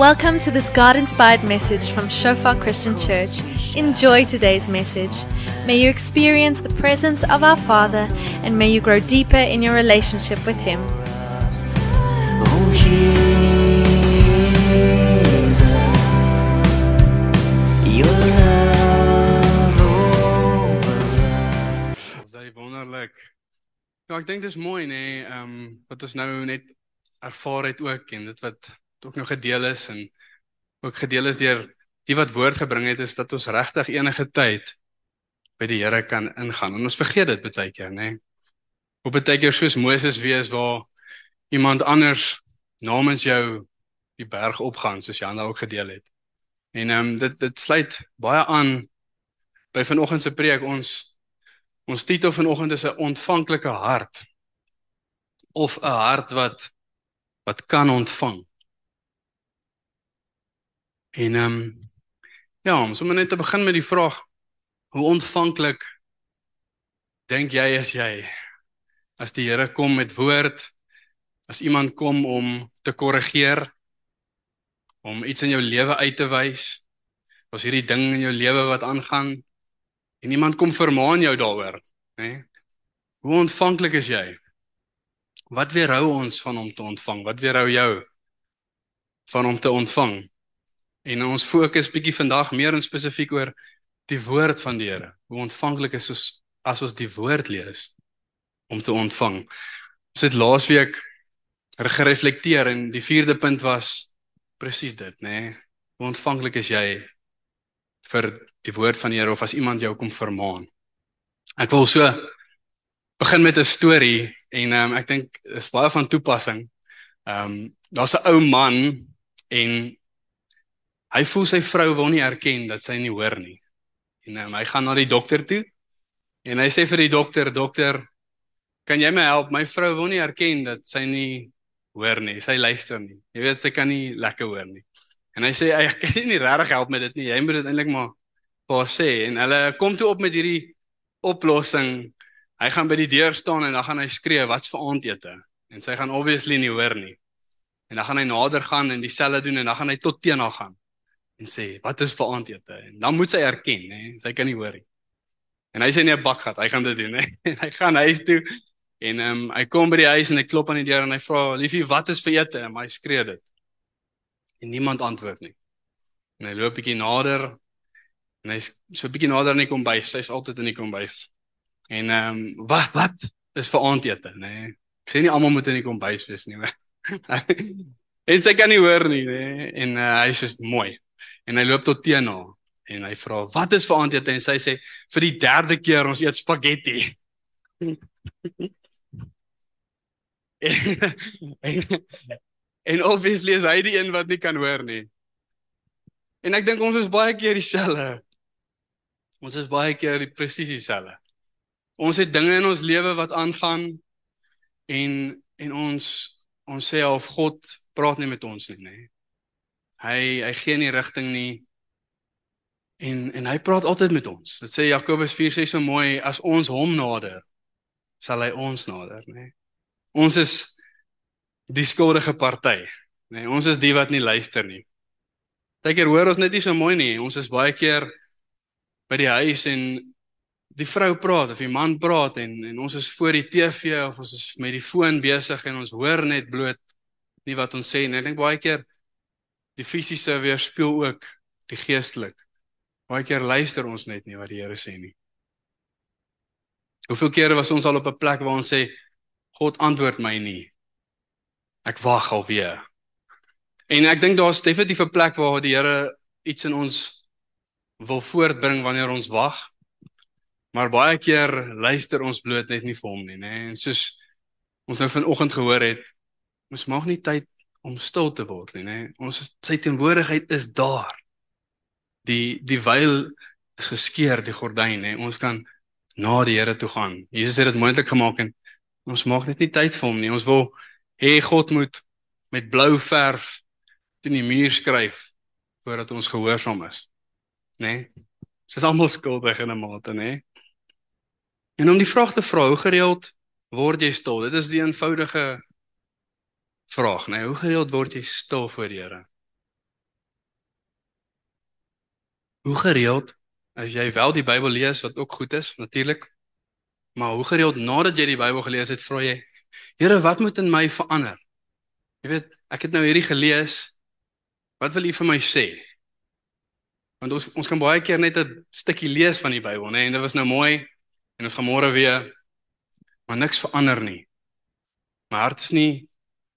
Welcome to this God inspired message from Shofar Christian Church. Enjoy today's message. May you experience the presence of our Father and may you grow deeper in your relationship with Him. Ja, ek dink dis mooi nê, ehm um, wat ons nou net ervaar het ook en dit wat ook nou gedeel is en ook gedeel is deur die wat woord gebring het is dat ons regtig enige tyd by die Here kan ingaan. En ons vergeet dit baie keer nê. Op baie keer soos Moses wees waar iemand anders namens jou die berg opgaan soos Jan ook gedeel het. En ehm um, dit dit sluit baie aan by vanoggend se preek ons Ons titel vanoggend is 'n ontvanklike hart of 'n hart wat wat kan ontvang. En ehm um, ja, om sommer net te begin met die vraag hoe ontvanklik dink jy is jy as die Here kom met woord as iemand kom om te korrigeer om iets in jou lewe uit te wys was hierdie ding in jou lewe wat aangaan en iemand kom vermaan jou daaroor, nê? Nee? Hoe ontvanklik is jy? Wat weerhou ons van om te ontvang? Wat weerhou jou van om te ontvang? En ons fokus bietjie vandag meer in spesifiek oor die woord van die Here. Hoe ontvanklik is ons as ons die woord lees om te ontvang? Ons het laasweek gereflekteer en die vierde punt was presies dit, nê? Nee? Hoe ontvanklik is jy vir die woord van die Here of as iemand jou kom vermaan. Ek wil so begin met 'n storie en um, ek dink is baie van toepassing. Ehm um, daar's 'n ou man en hy voel sy vrou wil nie erken dat sy nie hoor nie. En um, hy gaan na die dokter toe en hy sê vir die dokter, dokter, kan jy my help? My vrou wil nie erken dat sy nie hoor nie. Sy luister nie. Jy weet sy kan nie lekker hoor nie. En hy sê ek kan nie regtig help met dit nie. Jy moet dit eintlik maar vir haar sê en hulle kom toe op met hierdie oplossing. Hy gaan by die deur staan en dan gaan hy skree, "Wat's vir aandete?" En sy gaan obviously nie hoor nie. En dan gaan hy nader gaan en dieselfde doen en dan gaan hy tot teen haar gaan en sê, "Wat is vir aandete?" En dan moet sy erken, hè, sy kan nie hoor nie. En hy sê nie 'n bak gehad, hy gaan dit doen, hè. En hy gaan huis toe en ehm um, hy kom by die huis en hy klop aan die deur en hy vra, "Liefie, wat is vir ete?" En hy skree dit en niemand antwoord nie. En hy loop bietjie nader en hy's so bietjie nader aan die kombuis. Sy's altyd in die kombuis. En ehm um, wat wat is vir aandete, nê? Nee. Ek sê nie almal moet in die kombuis wees nie, en sy kan nie hoor nie, nê? Nee. En uh, hy sê mooi. En hy loop tot teen haar en hy vra, "Wat is vir aandete?" En sy sê, "Vir die derde keer ons eet spaghetti." En obviously is hy die een wat nie kan hoor nie. En ek dink ons is baie keer dieselfde. Ons is baie keer die presies dieselfde. Ons het dinge in ons lewe wat aangaan en en ons ons sê of God praat nie met ons nie, nê. Hy hy gee nie rigting nie. En en hy praat altyd met ons. Dit sê Jakobus 4:6 so mooi, as ons hom nader, sal hy ons nader, nê. Ons is die skuldige party, nê. Nee, ons is die wat nie luister nie. Partykeer hoor ons net nie so mooi nie. Ons is baie keer by die huis en die vrou praat of die man praat en en ons is voor die TV of ons is met die foon besig en ons hoor net bloot nie wat ons sê nie. Ek dink baie keer die fisiese weerspieël ook die geestelik. Baie keer luister ons net nie wat die Here sê nie. Hoeveel kere was ons al op 'n plek waar ons sê God antwoord my nie. Ek wag alweer. En ek dink daar's definitief 'n plek waar die Here iets in ons wil voortbring wanneer ons wag. Maar baie keer luister ons bloot net nie vir hom nie, nê? En soos ons nou vanoggend gehoor het, ons mag nie tyd om stil te word nie, nê? Ons is, sy teenwoordigheid is daar. Die die veil is geskeur, die gordyn, nê? Ons kan na die Here toe gaan. Jesus het dit moontlik gemaak en ons maak net nie tyd vir hom nie. Ons wil hê God moet met blou verf teen die muur skryf voordat ons gehoorsaam is. Né? Nee? Dis almal skuldig in 'n mate, né? Nee? En om die vraag te vra, hoe gereeld word jy stil? Dit is die eenvoudige vraag, né? Nee? Hoe gereeld word jy stil voor die Here? Hoe gereeld as jy wel die Bybel lees wat ook goed is natuurlik, maar hoe gereeld nadat jy die Bybel gelees het, vra jy Here, wat moet in my verander? Jy weet, ek het nou hierdie gelees. Wat wil U vir my sê? Want ons ons kan baie keer net 'n stukkie lees van die Bybel, nê, en dit was nou mooi en ons gaan môre weer maar niks verander nie. My hart is nie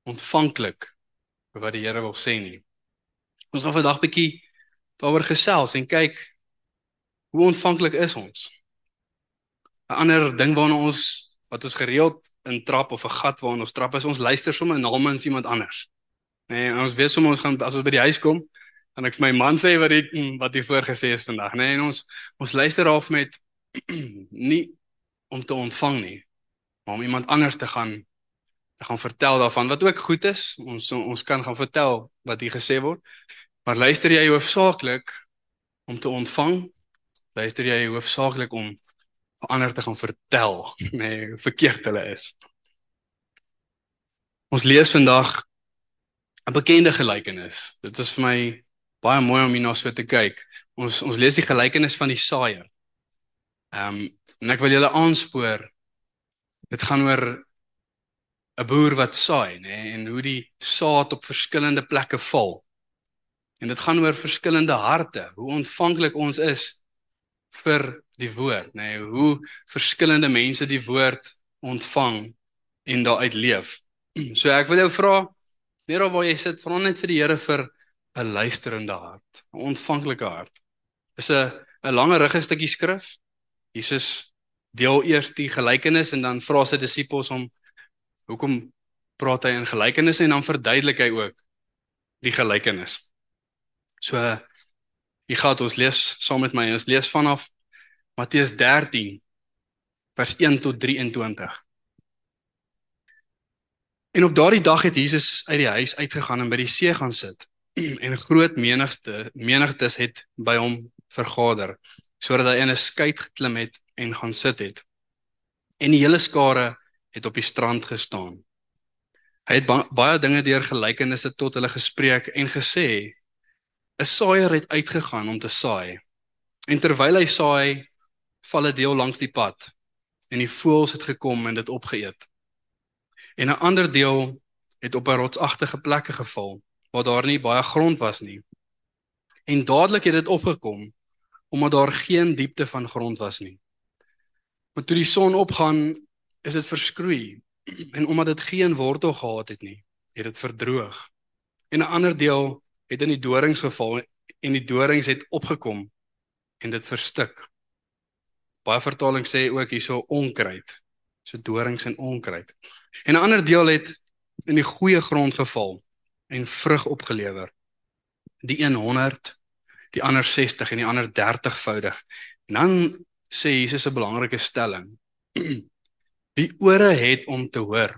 ontvanklik vir wat die Here wil sê nie. Ons gaan vandag bietjie daaroor gesels en kyk hoe ontvanklik is ons. 'n Ander ding waarna ons wat ons gereeld in trap of 'n gat waarin ons trap is ons luister sommer na namens iemand anders. Nee, en ons weet sommer ons gaan as ons by die huis kom, dan ek vir my man sê wat die wat hy voorgesê is vandag, nê? Nee, en ons ons luister af met nie om te ontvang nie, maar om iemand anders te gaan gaan vertel daarvan wat ook goed is. Ons ons kan gaan vertel wat hier gesê word. Maar luister jy hoofsaaklik om te ontvang? Luister jy hoofsaaklik om vir ander te gaan vertel, nee, verkeerd hulle is. Ons lees vandag 'n bekende gelykenis. Dit is vir my baie mooi om hierna so te kyk. Ons ons lees die gelykenis van die saaiër. Ehm um, en ek wil julle aanspoor. Dit gaan oor 'n boer wat saai, nê, nee, en hoe die saad op verskillende plekke val. En dit gaan oor verskillende harte, hoe ontvanklik ons is vir die woord, nê, nee, hoe verskillende mense die woord ontvang en daaruit leef. So ek wil jou vra, net waar jy sit, vra net vir die Here vir 'n luisterende hart, 'n ontvanklike hart. Dis 'n 'n langer ruggie stukkie skrif. Jesus deel eers die gelykenis en dan vra sy disippels om Hoekom praat hy in gelykenisse en dan verduidelik hy ook die gelykenis. So hier gaan ons lees saam met my. Ons lees vanaf Matteus 13 vers 1 tot 23. En op daardie dag het Jesus uit die huis uitgegaan en by die see gaan sit. En groot menigte menigtes het by hom vergader sodat hy in 'n skei geklim het en gaan sit het. En die hele skare het op die strand gestaan. Hy het ba baie dinge deur gelykenisse tot hulle gespreek en gesê: "’n Saaier het uitgegaan om te saai. En terwyl hy saai, val 'n deel langs die pad en die voëls het gekom en dit opgeëet. En 'n ander deel het op 'n rotsagtige plekke geval waar daar nie baie grond was nie. En dadelik het dit opgekom omdat daar geen diepte van grond was nie. Maar toe die son opgaan, is dit verskroei en omdat dit geen wortel gehad het nie, het dit verdroog. En 'n ander deel het in die dorings geval en die dorings het opgekom en dit verstik. Baie vertalings sê ook hierso onkruid. So dorings en onkruid. En 'n ander deel het in die goeie grond geval en vrug opgelewer. Die 100, die ander 60 en die ander 30voudig. En dan sê Jesus 'n belangrike stelling. Wie ore het om te hoor,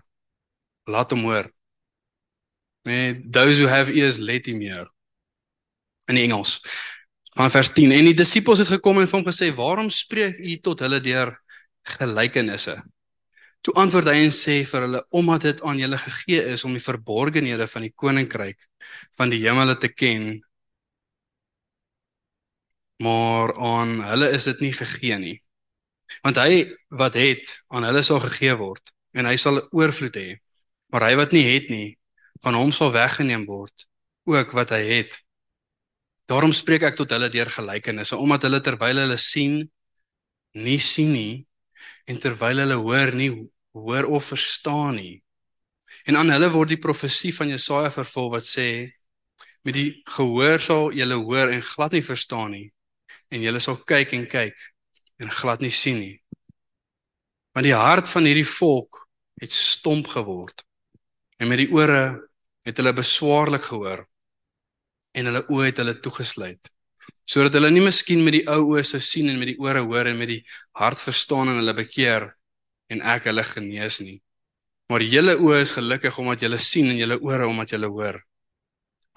laat hom hoor. Nee, those who have ears let him hear. In Engels. Van vers 10 en die disippels het gekom en vir hom gesê, "Waarom spreek u tot hulle deur gelykenisse?" Toe antwoord hy en sê vir hulle, "Omdat dit aan julle gegee is om die verborgenhede van die koninkryk van die hemele te ken, maar aan hulle is dit nie gegee nie." Want hy wat het, aan hulle sal gegee word en hy sal oorvloed hê. Maar hy wat nie het nie, van hom sal weggeneem word ook wat hy het. Daarom spreek ek tot hulle deur gelykenisse omdat hulle terwyl hulle sien nie sien nie en terwyl hulle hoor nie hoor of verstaan nie. En aan hulle word die profesie van Jesaja vervul wat sê met die gehoor sal julle hoor en glad nie verstaan nie en julle sal kyk en kyk en glad nie sien nie. Want die hart van hierdie volk het stomp geword. En met die ore het hulle beswaarlik gehoor en hulle oë het hulle toegesluit sodat hulle nie miskien met die ou oë sou sien en met die ore hoor en met die hart verstaan en hulle bekeer en ek hulle genees nie. Maar julle oë is gelukkig omdat julle sien en julle ore omdat julle hoor.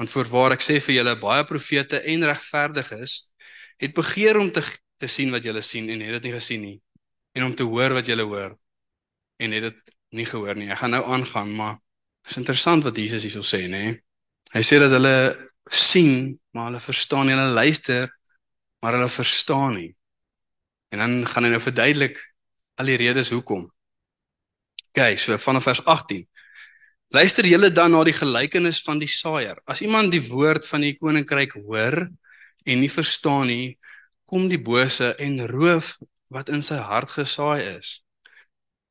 Want voorwaar ek sê vir julle baie profete en regverdiges het begeer om te te sien wat jy sien en het dit nie gesien nie en om te hoor wat jy hoor en het dit nie gehoor nie. Ek gaan nou aangaan, maar is interessant wat Jesus hierso sê, nê? Hy sê dat hulle sien, maar hulle verstaan nie, hulle luister, maar hulle verstaan nie. En dan gaan hy nou verduidelik al die redes hoekom. OK, so vanaf vers 18. Luister julle dan na die gelykenis van die saaier. As iemand die woord van die koninkryk hoor en nie verstaan nie, kom die bose en roof wat in sy hart gesaai is.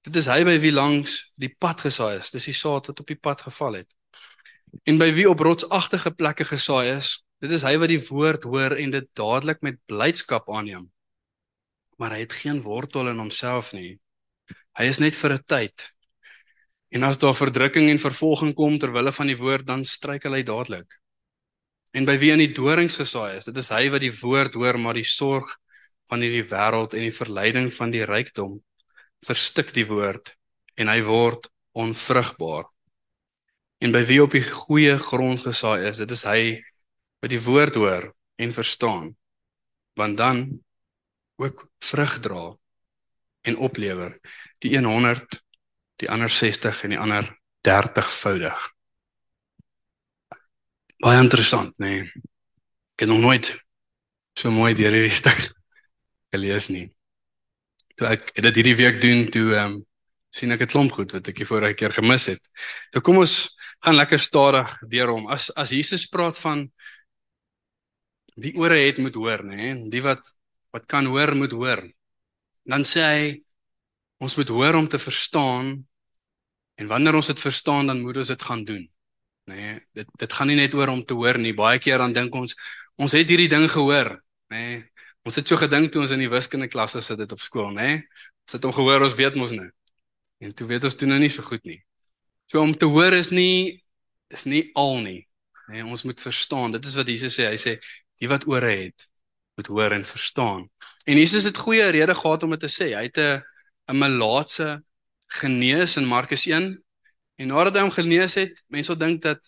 Dit is hy by wie langs die pad gesaai is. Dis die saad wat op die pad geval het. En by wie op rotsagtige plekke gesaai is, dit is hy wat die woord hoor en dit dadelik met blydskap aanneem. Maar hy het geen wortel in homself nie. Hy is net vir 'n tyd. En as daar verdrukking en vervolging kom ter wille van die woord, dan struikel hy dadelik. En by wie in die dorings gesaai is, dit is hy wat die woord hoor, maar die sorg van hierdie wêreld en die verleiding van die rykdom verstik die woord en hy word onvrugbaar. En by wie op die goeie grond gesaai is, dit is hy wat die woord hoor en verstaan. Want dan ook vrug dra en oplewer die 100, die ander 60 en die ander 30voudig. Baie interessant, nê. Nee. Ek het nog nooit so mooi deur hierdie stuk gelees nie. Toe ek dit hierdie week doen, toe ehm um, sien ek 'n klomp goed wat ek die vorige keer gemis het. So kom ons gaan lekker stadig deur hom. As as Jesus praat van wie ore het moet hoor, nê? Nee? Die wat wat kan hoor moet hoor. Dan sê hy ons moet hoor om te verstaan en wanneer ons dit verstaan dan moet ons dit gaan doen. Nê? Nee? Dit dit gaan nie net oor om te hoor nie. Baie keer dan dink ons ons het hierdie ding gehoor, nê? Nee? Ons het so gedink toe ons in die wiskunde klasse sit dit op skool, né? Ons het hom gehoor, ons weet mos nou. En toe weet ons toe nou nie so goed nie. So om te hoor is nie is nie al nie. Nee, ons moet verstaan. Dit is wat Jesus sê. Hy sê die wat ore het, moet hoor en verstaan. En Jesus het goeie rede gehad om dit te sê. Hy het 'n 'n melaatse genees in Markus 1. En nadat hy hom genees het, mense sal dink dat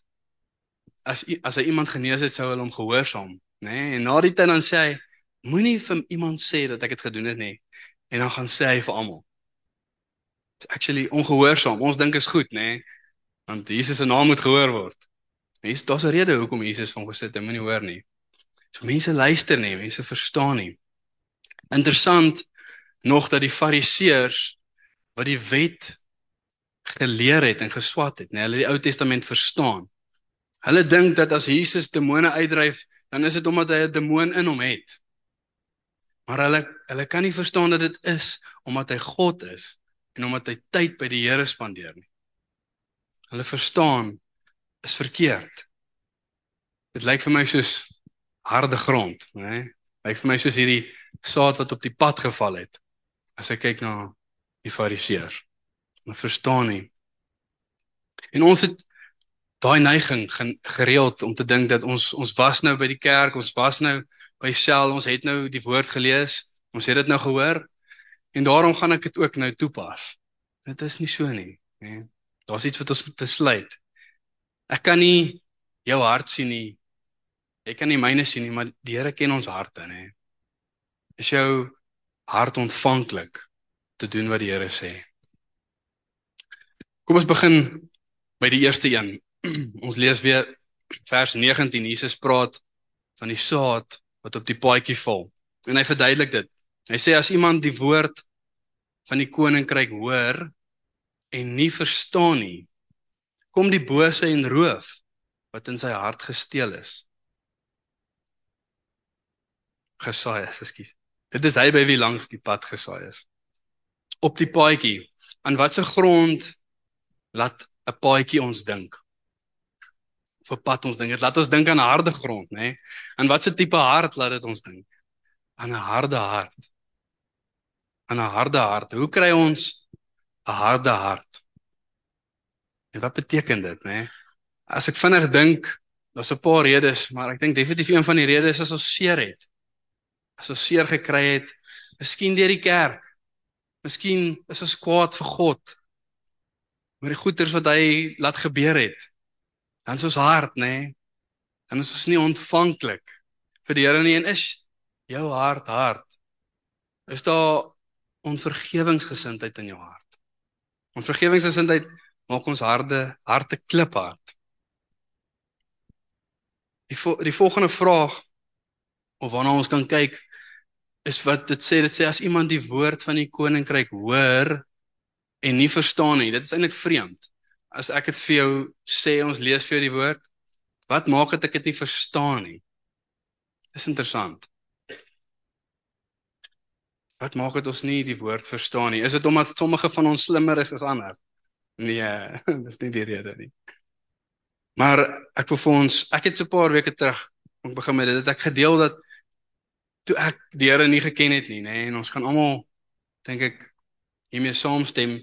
as as hy iemand genees het, sou hulle hom gehoorsaam, nê? Nee? En na die tyd dan sê hy moenie vir iemand sê dat ek dit gedoen het nie. En dan gaan sê hy vir almal. It's actually ongehoorsaam. Ons dink is goed, nê? Want Jesus se naam moet gehoor word. Mense, daar's 'n rede hoekom Jesus van gesê het moenie hoor nie. So mense luister nie, mense verstaan nie. Interessant nog dat die fariseërs wat die wet geleer het en geswat het, nê, hulle die Ou Testament verstaan. Hulle dink dat as Jesus demone uitdryf, dan is dit omdat hy 'n demoon in hom het. Maar hulle hulle kan nie verstaan dat dit is omdat hy God is en omdat hy tyd by die Here spandeer nie. Hulle verstaan is verkeerd. Dit lyk vir my soos harde grond, né? Lyk vir my soos hierdie saad wat op die pad geval het. As ek kyk na die fariseërs. Hulle verstaan nie. En ons het daai neiging gereeld om te dink dat ons ons was nou by die kerk, ons was nou by sel, ons het nou die woord gelees, ons het dit nou gehoor en daarom gaan ek dit ook nou toepas. Dit is nie so nie, hè. Daar's iets wat ons moet besluit. Ek kan nie jou hart sien nie. Ek kan nie myne sien nie, maar die Here ken ons harte, hè. Is jou hart ontvanklik te doen wat die Here sê? Kom ons begin by die eerste een. ons lees weer vers 19. Jesus praat van die saad wat op die paadjie val. En hy verduidelik dit. Hy sê as iemand die woord van die koninkryk hoor en nie verstaan nie, kom die bose en roof wat in sy hart gesteel is. Gesaai is, ekskuus. Dit is hy by wie langs die pad gesaai is. Op die paadjie. Aan watter grond laat 'n paadjie ons dink? vir pad ons dink. Dit laat ons dink aan harde grond, nê? Nee? En wat se tipe hart laat dit ons dink? Aan 'n harde hart. Aan 'n harde hart. Hoe kry ons 'n harde hart? En wat beteken dit, nê? Nee? As ek vinnig dink, daar's 'n paar redes, maar ek dink definitief een van die redes is as ons seer het. As ons seer gekry het, miskien deur die kerk. Miskien is ons kwaad vir God. Maar die goeters wat hy laat gebeur het, dan is ons hart, nê? Nee, dan is ons nie ontvanklik vir die Here nie en is jou hart hard. Is daar onvergewingsgesindheid in jou hart? Onvergewingsgesindheid maak ons harde harte kliphard. Die vo die volgende vraag of waarna ons kan kyk is wat dit sê dit sê as iemand die woord van die koninkryk hoor en nie verstaan nie. Dit is eintlik vreemd. As ek dit vir jou sê ons lees vir jou die woord wat maak dit ek dit nie verstaan nie? Dis interessant. Wat maak dit ons nie die woord verstaan nie? Is dit omdat sommige van ons slimmer is as ander? Nee dis nie die rede nie. Maar ek wil vir ons ek het so 'n paar weke terug ek begin met dit ek gedeel dat toe ek die Here nie geken het nie, nê, nee, en ons gaan almal dink ek hiermee saamstem,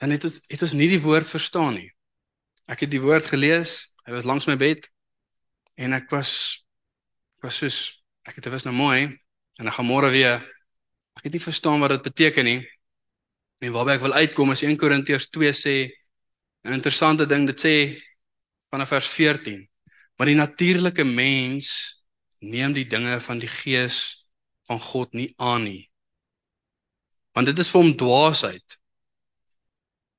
dan het ons het ons nie die woord verstaan nie. Ek het die woord gelees, hy was langs my bed en ek was ek was soos ek het dit was nou mooi en ek gaan môre weer ek het nie verstaan wat dit beteken nie. En waarby ek wil uitkom is 1 Korintiërs 2 sê 'n interessante ding, dit sê vanaf vers 14. Maar die natuurlike mens neem die dinge van die gees van God nie aan nie. Want dit is vir hom dwaasheid.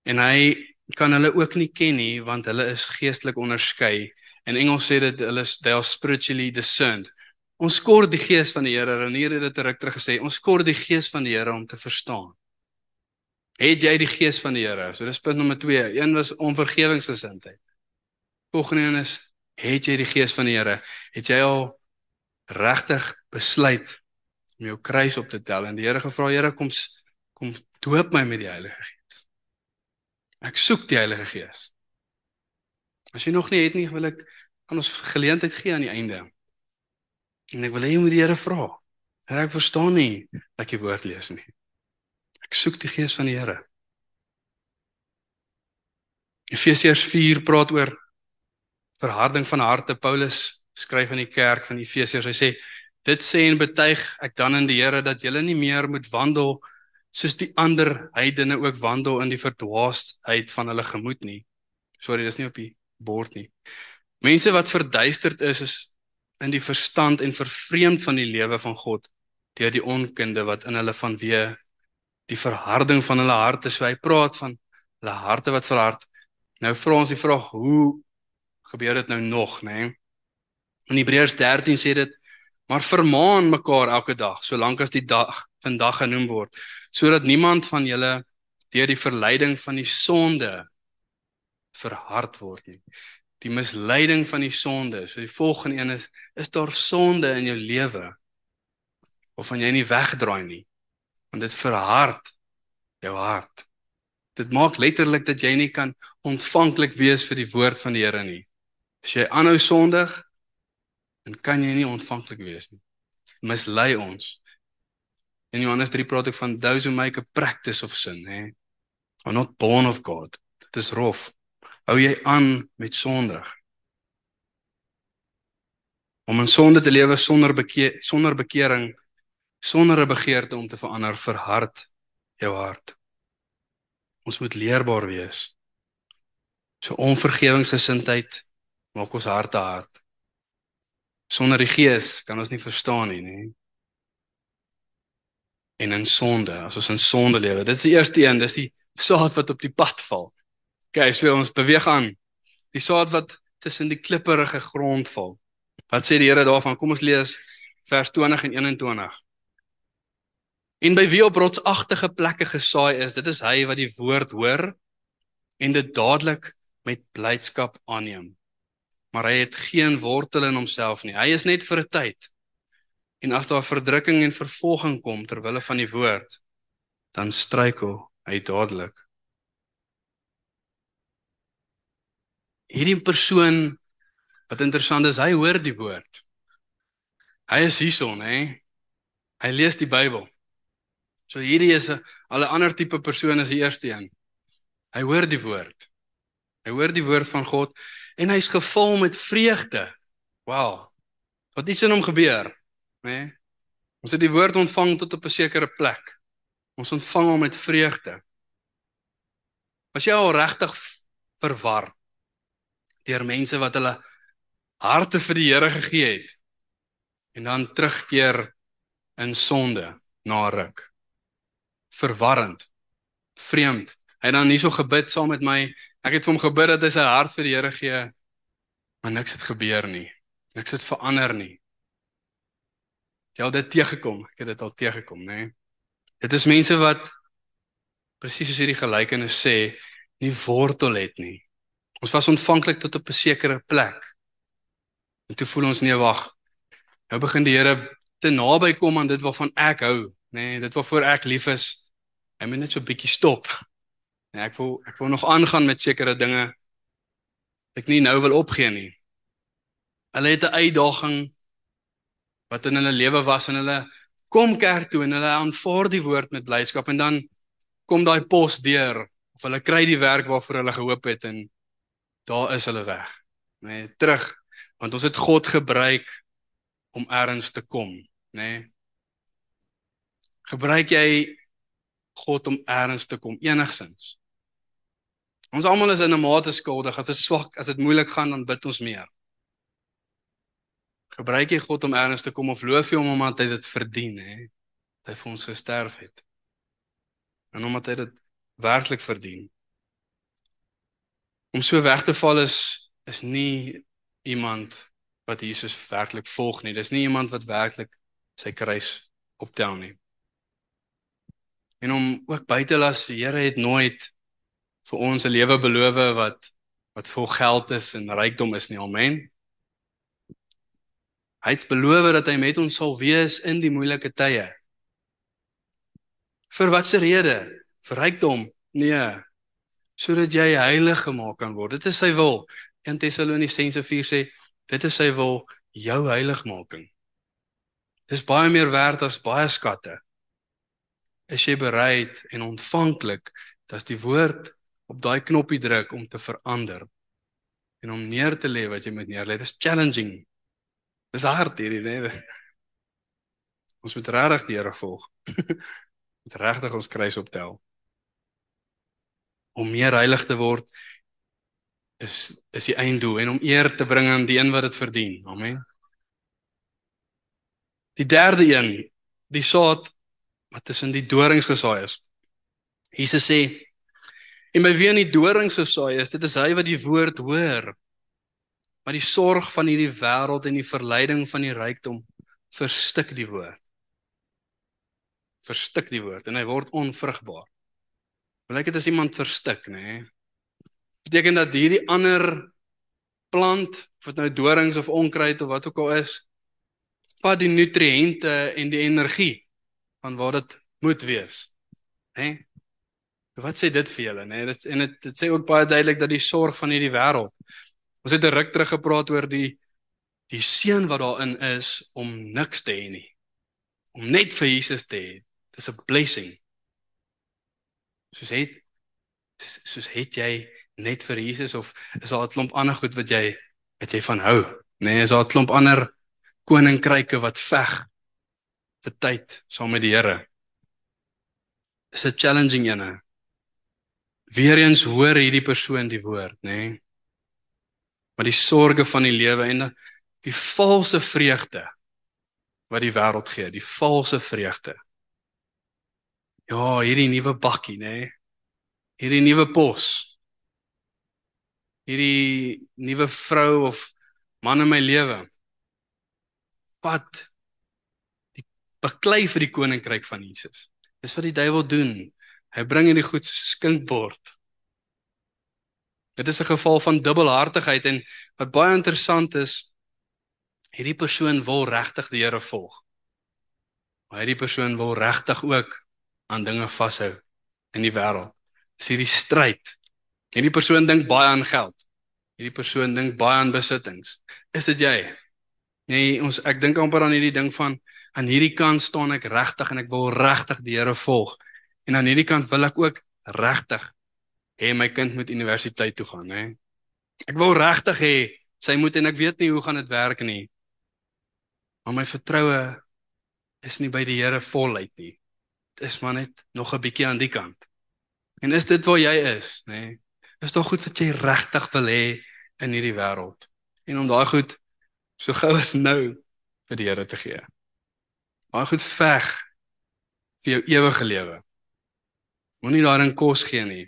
En hy kan hulle ook nie ken nie want hulle is geestelik onderskei. In Engels sê dit hulle is they are spiritually discerned. Ons kort die gees van die Here. Renier het dit terug terug gesê. Ons kort die gees van die Here om te verstaan. Het jy die gees van die Here? So dis punt nommer 2. Een was onvergewingsgesindheid. Volgende een is het jy die gees van die Here? Het jy al regtig besluit om jou kruis op te tel en die Here gevra Here kom kom doop my met die Heilige Gees. Ek soek die Heilige Gees. As jy nog nie het nie, wil ek aan ons geleentheid gee aan die einde. En ek wil hê jy moet die Here vra. Here, ek verstaan nie wat ek die woord lees nie. Ek soek die Gees van die Here. Efesiërs 4 praat oor verharding van harte. Paulus skryf aan die kerk van Efesiërs. Hy sê dit sê en betuig ek dan in die Here dat julle nie meer moet wandel soos die ander heidene ook wandel in die verdwaasheid van hulle gemoed nie. Sorry, dis nie op die bord nie. Mense wat verduisterd is is in die verstand en vervreemd van die lewe van God deur die onkunde wat in hulle vanweë die verharding van hulle harte so hy praat van hulle harte wat verhard. Nou vra ons die vraag, hoe gebeur dit nou nog, nê? Nee? In Hebreërs 13 sê dit: "Maar vermaan mekaar elke dag, solank as die dag vandag genoem word, sodat niemand van julle deur die verleiding van die sonde verhard word nie." Die misleiding van die sonde. So die volgende een is: is daar sonde in jou lewe? Of van jy nie wegdraai nie? Want dit verhard jou hart. Dit maak letterlik dat jy nie kan ontvanklik wees vir die woord van die Here nie. As jy aanhou sondig, dan kan jy nie ontvanklik wees nie. Mislei ons. In Johannes 3 praat ek van those who make a practice of sin, hè. Are not born of God. Dit is rof. Hou jy aan met sondig? Om in sonde te lewe sonder bekeer sonder bekering, sonder 'n begeerte om te verander, verhard jou hart. Ons moet leerbaar wees. So onvergewingsgesindheid maak ons harte hard. Sonder die Gees kan ons nie verstaan nie, nê? En in sonde, as ons in sonde lewe, dit is die eerste een, dis die saad wat op die pad val. OK, so ons beweeg aan. Die saad wat tussen die klipperige grond val. Wat sê die Here daarvan? Kom ons lees vers 20 en 21. En by wie op rotsagtige plekke gesaai is, dit is hy wat die woord hoor en dit dadelik met blydskap aanneem maar hy het geen wortel in homself nie. Hy is net vir 'n tyd. En as daar verdrukking en vervolging kom ter wille van die woord, dan struikel hy dadelik. Hierdie persoon wat interessant is, hy hoor die woord. Hy is hierson, hè. Hy lees die Bybel. So hierdie is 'n al 'n ander tipe persoon as die eerste een. Hy hoor die woord. Hy hoor die woord van God en hy's gevul met vreugde. Wow. Wat iets in hom gebeur, né? Nee? Ons het die woord ontvang tot op 'n sekere plek. Ons ontvang hom met vreugde. Was jy al regtig verwar deur mense wat hulle harte vir die Here gegee het en dan terugkeer in sonde na ruk? Verwarrend. Vreemd. Hy het dan hierso gebid saam met my Ek het vir hom gebid dat hy sy hart vir die Here gee. Maar niks het gebeur nie. Niks het verander nie. Jy het dit teëgekom. Ek het dit al teëgekom, nê? Nee. Dit is mense wat presies soos hierdie gelykenis sê, nie wortel het nie. Ons was ontvanklik tot op 'n sekere plek. En toe voel ons nee, wag. Nou begin die Here te naby kom aan dit waarvan ek hou, nê, nee, dit waarvoor ek lief is. Hy moet net so 'n bietjie stop. En ek wil ek wil nog aangaan met sekere dinge ek nie nou wil opgee nie. Hulle het 'n uitdaging wat in hulle lewe was en hulle kom kerk toe en hulle aanvaar die woord met blydskap en dan kom daai pos deur of hulle kry die werk waarvoor hulle gehoop het en daar is hulle weg. Nee, terug want ons het God gebruik om ergens te kom, nê? Nee. Gebruik jy God om ergens te kom enigsins? Ons almal is in 'n mate skuldig. As dit swak, as dit moeilik gaan, dan bid ons meer. Gebruik jy God om ergens te kom of loof jy hom omdat hy dit verdien, hè? Dat hy vir ons gesterf het. En omdat hy dit werklik verdien. Om so weg te val is is nie iemand wat Jesus werklik volg nie. Dis nie iemand wat werklik sy kruis optel nie. En om ook by te las, die Here het nooit vir ons 'n lewe beloof wat wat vol geld is en rykdom is nie. Amen. Hy het beloof dat hy met ons sal wees in die moeilike tye. Vir watter rede? Vir rykdom? Nee. Sodat jy heilig gemaak kan word. Dit is sy wil. 1 Tessalonisense 4 sê dit is sy wil, jou heiligmaking. Dis baie meer werd as baie skatte. Is jy bereid en ontvanklik dat die woord op daai knoppie druk om te verander en om neer te lê wat jy moet neerlê. Dit is challenging. Dis hard hierdie, nee. Ons moet regtig die Here volg. Moet regtig ons kruis optel. Om meer heilig te word is is die einddoel en om eer te bring aan die een wat dit verdien. Amen. Die derde een, die saad wat tussen die dorings gesaai is. Jesus sê En by wie in die dorings gesaai is, dit is hy wat die woord hoor. Maar die sorg van hierdie wêreld en die verleiding van die rykdom verstik die woord. Verstik die woord en hy word onvrugbaar. Blyk dit as iemand verstik, nê? Nee? Beteken dat hierdie ander plant, of dit nou dorings of onkruid of wat ook al is, vat die nutriënte en die energie van wat dit moet wees. Hè? Nee? Wat sê dit vir julle, nê? Dit en dit dit sê ook baie duidelik dat die sorg van hierdie wêreld. Ons het 'n ruk terug gepraat oor die die seën wat daarin is om niks te hê nie. Om net vir Jesus te hê. Dis 'n blessing. Soos het soos het jy net vir Jesus of is daar 'n klomp ander goed wat jy wat jy van hou? Nê, nee, is daar 'n klomp ander koninkryke wat veg vir tyd saam met die Here? Is 'n challenging ene. Weereens hoor hierdie persoon die woord, nê? Nee? Maar die sorges van die lewe en die valse vreugde wat die wêreld gee, die valse vreugde. Ja, hierdie nuwe bakkie, nê? Nee? Hierdie nuwe pos. Hierdie nuwe vrou of man in my lewe. Wat die beklei vir die koninkryk van Jesus. Dis wat die duiwel doen. Hy bring hierdie goed soos skinkbord. Dit is 'n geval van dubbelhartigheid en wat baie interessant is, hierdie persoon wil regtig die Here volg. Maar hierdie persoon wil regtig ook aan dinge vashou in die wêreld. Dis hierdie stryd. Hierdie persoon dink baie aan geld. Hierdie persoon dink baie aan besittings. Is dit jy? Nee, ons ek dink amper aan hierdie ding van aan hierdie kant staan ek regtig en ek wil regtig die Here volg. En aan hierdie kant wil ek ook regtig hê my kind moet universiteit toe gaan, hè. Ek wil regtig hê sy moet en ek weet nie hoe gaan dit werk nie. Maar my vertroue is nie by die Here voluit nie. Dit is maar net nog 'n bietjie aan die kant. En is dit waar jy is, nê? Is dit goed wat jy regtig wil hê in hierdie wêreld? En om daai goed so gou as nou vir die Here te gee. Daai goed veg vir jou ewige lewe. Moenie daarin kos gee nie.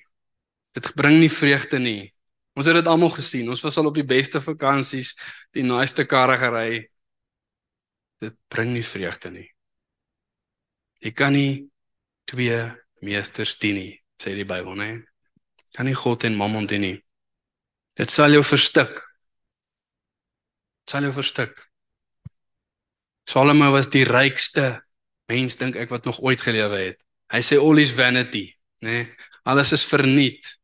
Dit bring nie vreugde nie. Ons het dit almal gesien. Ons was al op die beste vakansies, die naaste karre gery. dit bring nie vreugde nie. Jy kan nie twee meesters dien nie, sê die Bybel, né? Kan nie God en Mammon dien nie. Dit sal jou verstik. Dit sal jou verstik. Salomo was die rykste mens dink ek wat nog ooit gelewe het. Hy sê all is vanity, né? Nee, alles is verniet.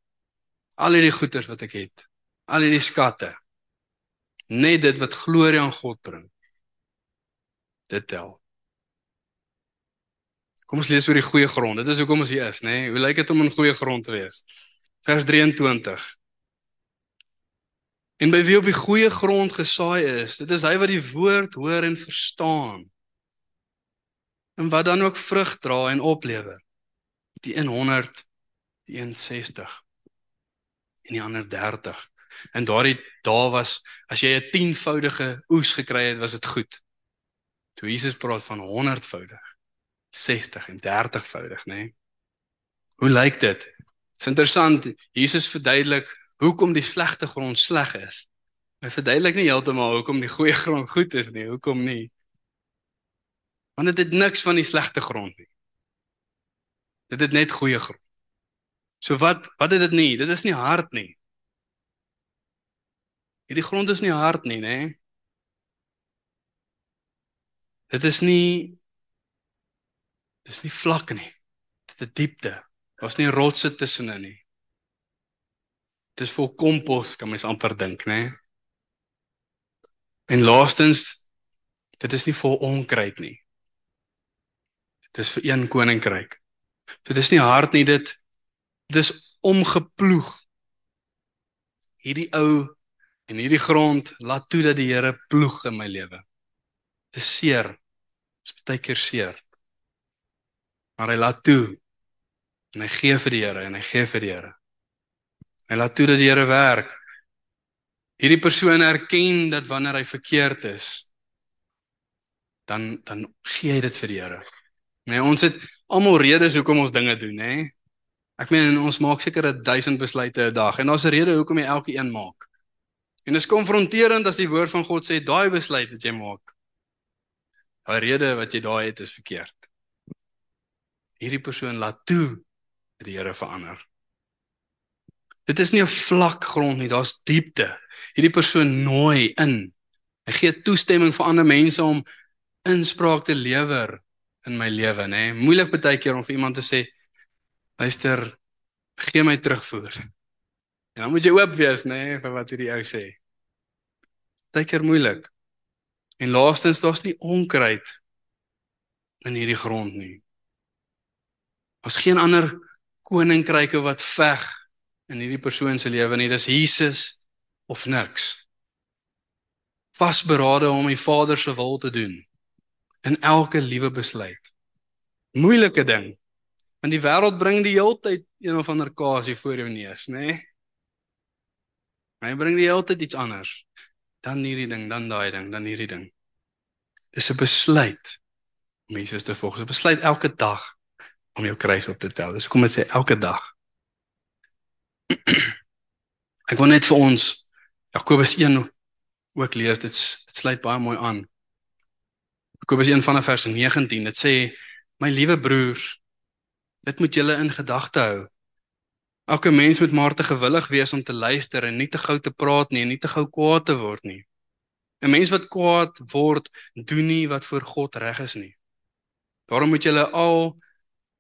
Al hierdie goederes wat ek het, al hierdie skatte. Net dit wat glorie aan God bring. Dit tel. Kom ons lees oor die goeie grond. Dit is hoekom ons hier is, né? Nee? Hoe lyk dit om in goeie grond te wees? Vers 23. En by wie op die goeie grond gesaai is, dit is hy wat die woord hoor en verstaan. En wat dan ook vrug dra en oplewer. Die 100, die 60 en die ander 30. En daardie dae was as jy 'n 10voudige oes gekry het, was dit goed. Toe Jesus praat van 100voudig, 60 en 30voudig, nê? Nee? Hoe lyk dit? Dit is interessant. Jesus verduidelik hoekom die slegte grond sleg is. Hy verduidelik nie heeltemal hoekom die goeie grond goed is nie. Hoekom nie? Want dit het niks van die slegte grond nie. Dit het net goeie grond. So wat wat is dit nie? Dit is nie hard nie. Hierdie grond is nie hard nie, nê? Dit is nie dis nie vlak nie. Dit het diepte. Daar's nie rotse tussenin nie. Dit is vol kompos, kan mens amper dink, né? En laastens dit is nie vol onkruid nie. Dit is vir een koninkryk. So dit is nie hard nie dit dis omgeploeg. Hierdie ou en hierdie grond laat toe dat die Here ploeg in my lewe. Dit is seer. Dit is baie keer seer. Maar hy laat toe. En hy gee vir die Here en hy gee vir die Here. Hy laat toe dat die Here werk. Hierdie persoon erken dat wanneer hy verkeerd is, dan dan gee hy dit vir die Here. Nee, ons het almal redes hoekom ons dinge doen, nê? Ek meen ons maak seker 1000 besluite 'n dag en daar's 'n rede hoekom jy elke een maak. En dit is konfronterend as die woord van God sê daai besluit wat jy maak. Daai rede wat jy daai het is verkeerd. Hierdie persoon laat toe dat die Here verander. Dit is nie 'n vlak grond nie, daar's diepte. Hierdie persoon nooi in. Hy gee toestemming vir ander mense om inspraak te lewer in my lewe, nê. Moeilik baie keer om vir iemand te sê, luister, gee my terugvoer. En dan moet jy oop wees, nê, vir wat hierdie ou sê. Baie keer moeilik. En laastens daar's nie onkruid in hierdie grond nie. Daar's geen ander koninkryke wat veg in hierdie persoon se lewe nie. Dis Jesus of niks. Vasberade om die Vader se wil te doen in elke liewe besluit. Moeilike ding. Want die wêreld bring die heeltyd een of ander kasie voor jou neus, nê? Nee? Hy bring die heeltyd iets anders. Dan hierdie ding, dan daai ding, dan hierdie ding. Dis 'n besluit om Jesus te volg. Dis 'n besluit elke dag om jou kruis op te tel. Dis kom dit sê elke dag. Ek wil net vir ons Jakobus 1 ook lees. Dit dit sluit baie mooi aan. Jakobus 1 vanaf vers 19. Dit sê my liewe broers, dit moet julle in gedagte hou. Elke mens moet maar te gewillig wees om te luister en nie te gou te praat nie en nie te gou kwaad te word nie. 'n Mens wat kwaad word, doen nie wat voor God reg is nie. Daarom moet julle al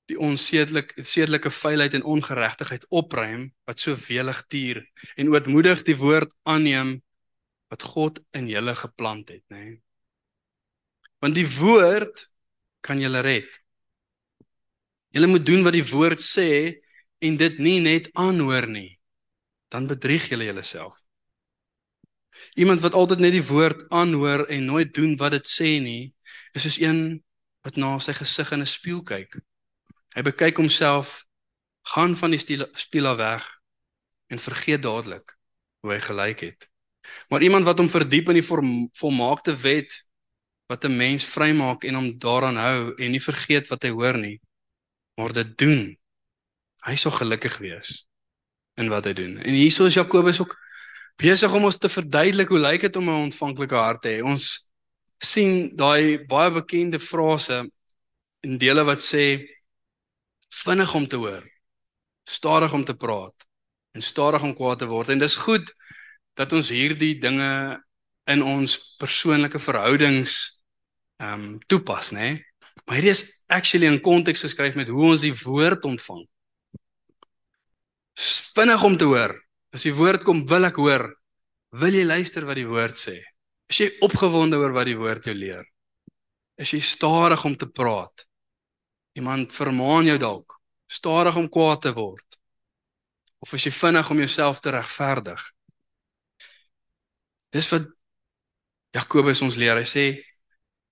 die onsedelike sedelike vuilheid en ongeregtigheid opruim wat so welig tuur en ootmoedig die woord aanneem wat God in julle geplant het, nê. Nee. Want die woord kan julle red. Julle moet doen wat die woord sê en dit nie net aanhoor nie. Dan bedrieg julle julleself. Iemand wat altyd net die woord aanhoor en nooit doen wat dit sê nie, is soos een wat na sy gesig in 'n spieël kyk Hy bekyk homself, gaan van die spieël weg en vergeet dadelik hoe hy gelyk het. Maar iemand wat hom verdiep in die volmaakte wet wat 'n mens vrymaak en hom daaraan hou en nie vergeet wat hy hoor nie, maar dit doen, hy sal gelukkig wees in wat hy doen. En hierso is Jakobus ook besig om ons te verduidelik hoe lyk dit om 'n ontvanklike hart te hê. Ons sien daai baie bekende frase in dele wat sê vinnig om te hoor, stadig om te praat en stadig om kwaad te word. En dis goed dat ons hierdie dinge in ons persoonlike verhoudings ehm um, toepas, né? Nee? Maar hierdie is actually in konteks geskryf met hoe ons die woord ontvang. Vinnig om te hoor. As die woord kom, wil ek hoor. Wil jy luister wat die woord sê? Is jy opgewonde oor wat die woord jou leer? Is jy stadig om te praat? Iemand vermaan jou dalk, stadig om kwaad te word. Of is jy vinnig om jouself te regverdig? Dis wat Jakobus ons leer. Hy sê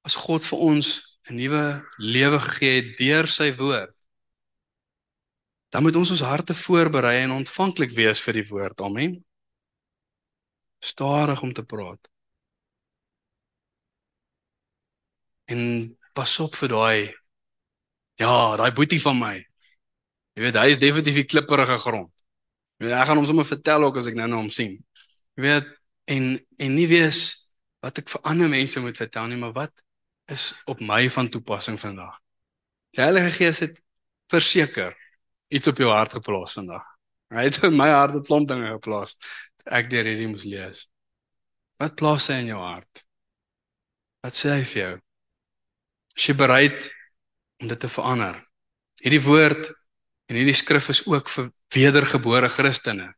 as God vir ons 'n nuwe lewe gegee het deur sy woord, dan moet ons ons harte voorberei en ontvanklik wees vir die woord. Amen. Stadig om te praat. En pas op vir daai ja, daai boetie van my. Jy weet, hy is definitief die klipperige grond. Jy weet, ek gaan hom sommer vertel ook as ek nou na hom sien. Jy weet, en en nie wees wat ek vir ander mense moet vertel nie, maar wat is op my van toepassing vandag. Die Heilige Gees het verseker iets op jou hart geplaas vandag. Hy het in my hart 'n klomp dinge geplaas. Ek deur hierdie moes lees. Wat plaas hy in jou hart? Wat sê hy vir jou? Is jy bereid om dit te verander? Hierdie woord en hierdie skrif is ook vir wedergebore Christene.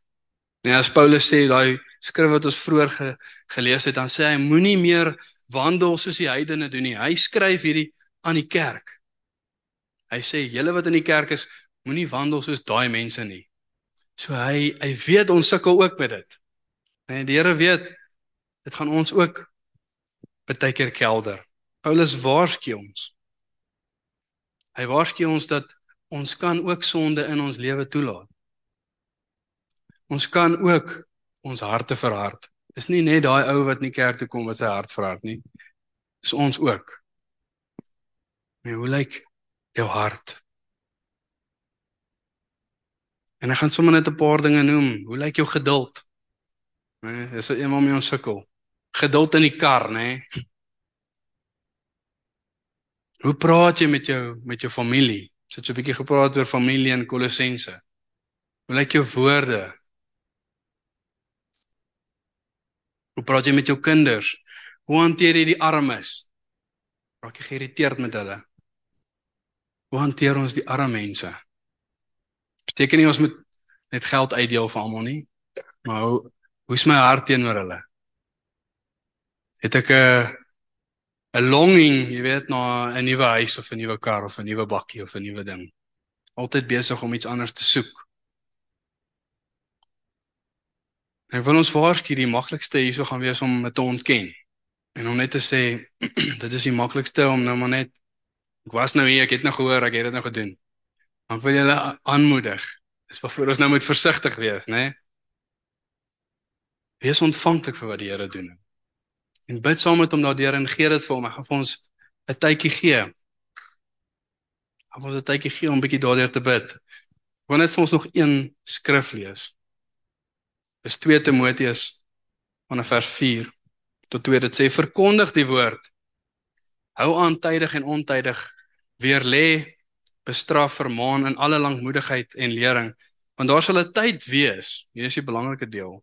Nee, as Paulus sê daai skrif wat ons vroeër ge, gelees het, dan sê hy moenie meer wandel soos die heidene doen nie. Hy skryf hierdie aan die kerk. Hy sê julle wat in die kerk is, moenie wandel soos daai mense nie. So hy hy weet ons sukkel ook met dit. Nee, die Here weet dit gaan ons ook baie keer kelder. Paulus waarsku ons. Hy waarsku ons dat ons kan ook sonde in ons lewe toelaat. Ons kan ook ons harte verhard. Dis nie net daai ou wat nie kerk toe kom wat sy hart verhard nie. Dis ons ook. Maar hoe lyk jou hart? En ek gaan sommer net 'n paar dinge noem. Hoe lyk jou geduld? Nee, dis eenmal mee ons sukkel. Geduld in die kar, nê? Nee? Hoe praat jy met jou met jou familie? Sit so 'n bietjie gepraat oor familie in Kolossense. Hoe lyk jou woorde? Hoe praat jy met jou kinders? Hoe hanteer jy die armes? Raak jy geïrriteerd met hulle? Hoe hanteer ons die arme mense? Beteken nie ons moet net geld uitdeel vir almal nie, maar hoe hoe's my hart teenoor hulle? Het ek 'n 'n longing, jy weet, na 'n nuwe huis of 'n nuwe kar of 'n nuwe bakkie of 'n nuwe ding? Altyd besig om iets anders te soek. Ek wil ons waarsku die maklikste hierso gaan wees om dit te ontken. En om net te sê dit is die maklikste om nou maar net ek was nou hier, ek het nou gehoor, ek het dit nou gedoen. Maar wil julle aanmoedig. Dis waarvoor ons nou moet versigtig wees, né? Nee? Wees ontvanklik vir wat die Here doen. En bid saam met hom daardeur en gee dit vir hom. Hy gaan vir ons 'n tydjie gee. Hy gaan ons 'n tydjie gee om bietjie daardeur te bid. Wanneer het ons nog een skrif lees? Is 2 Timoteus van vers 4 tot 2 dit sê verkondig die woord. Hou aan tydig en ontydig. Weer lê bestraf vermaan in alle lankmoedigheid en lering. Want daar sal 'n tyd wees hier is die belangrike deel.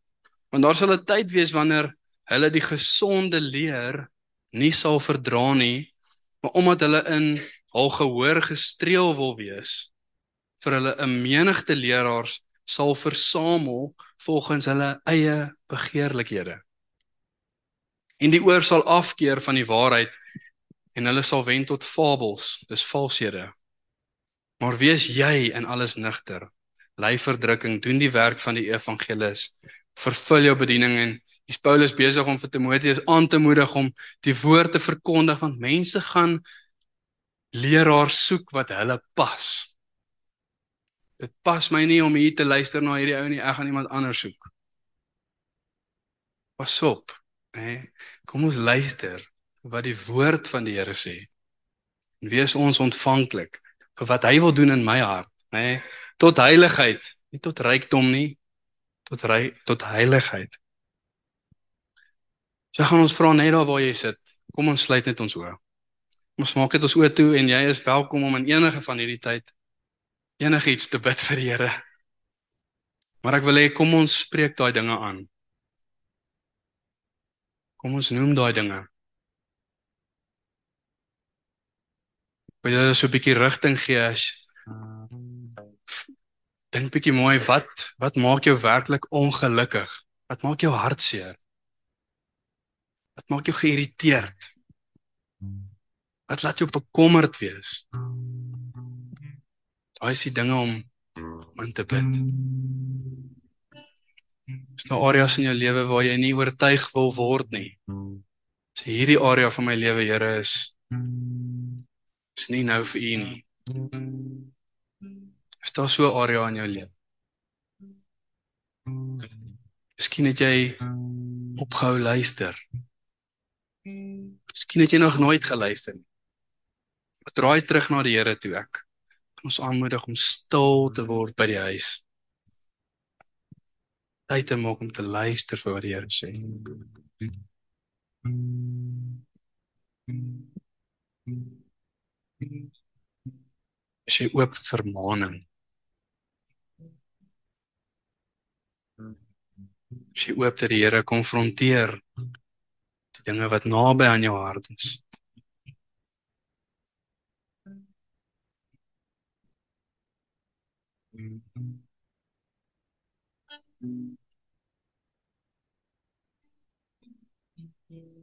Want daar sal 'n tyd wees wanneer hulle die gesonde leer nie sal verdra nie maar omdat hulle in hul gehoor gestreel wil wees vir hulle 'n menigte leraars sal versamel volgens hulle eie begeerlikhede. En die oor sal afkeer van die waarheid en hulle sal wend tot fabels, dis valshede. Maar wees jy in alles nigter. Ly verdrukking, doen die werk van die evangelis. Vervul jou bediening en dis Paulus besig om vir Timoteus aan te moedig om die woord te verkondig want mense gaan leraars soek wat hulle pas. Dit pas my nie om hier te luister na hierdie ou nie. Ek gaan iemand anders soek. Pas op, hè. Kom ons luister wat die woord van die Here sê. En wees ons ontvanklik vir wat hy wil doen in my hart, hè. Tot heiligheid, nie tot rykdom nie, tot ry tot heiligheid. So gaan ons vra net daar waar jy sit. Kom ons sluit net ons oë. Ons maak dit ons oë toe en jy is welkom om in enige van hierdie tyd enigiets te bid vir die Here. Maar ek wil hê kom ons spreek daai dinge aan. Kom ons noem daai dinge. Wil jy so 'n bietjie rigting gee as dink bietjie mooi wat wat maak jou werklik ongelukkig? Wat maak jou hartseer? Wat maak jou geïrriteerd? Wat laat jou bekommerd wees? Daai is die dinge om in te bid. Is daar areas in jou lewe waar jy nie oortuig wil word nie? Sê hierdie area van my lewe, Here, is is nie nou vir U nie. Is daar so 'n area in jou lewe? Miskien het jy opgehou luister. Miskien het jy nog nooit geluister nie. Draai terug na die Here toe ek. Ons aanmoedig om stil te word by die huis. Tyd te maak om te luister vir wat die Here sê. Is jy oop vir vermaaning? Is jy oop dat die Here konfronteer die dinge wat naby aan jou hart is?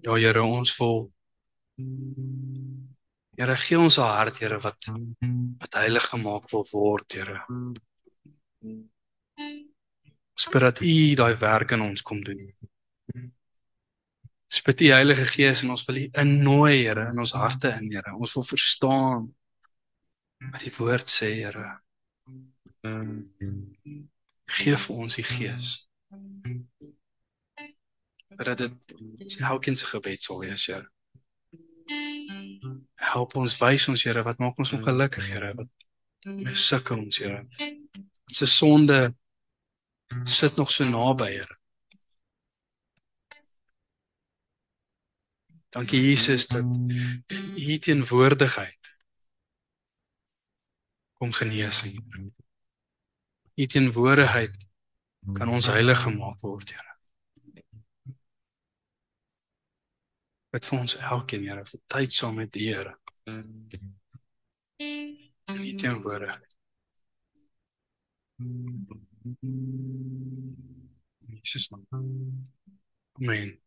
Ja Here, ons vol Here gee ons 'n hart, Here, wat wat heilig gemaak wil word, Here. Spirit U daai werk in ons kom doen. Spit U Heilige Gees en ons wil U innooi, Here, in ons harte in, Here. Ons wil verstaan wat die woord sê, Here. Gee vir ons die Gees. Dat dit elkeen se gebed sal wees, Here. Help ons wys ons Here wat maak ons ongelukkig Here wat ons sukkel ons Here. Wat se sonde sit nog so naby Here. Dankie Jesus dat U teenwoordigheid kom genesing. U teenwoordigheid kan ons heilig gemaak word Here. Wat vir ons elkeen Here vir tyd saam met die Here. En die teenwoordigheid. Jesus naam. Amen.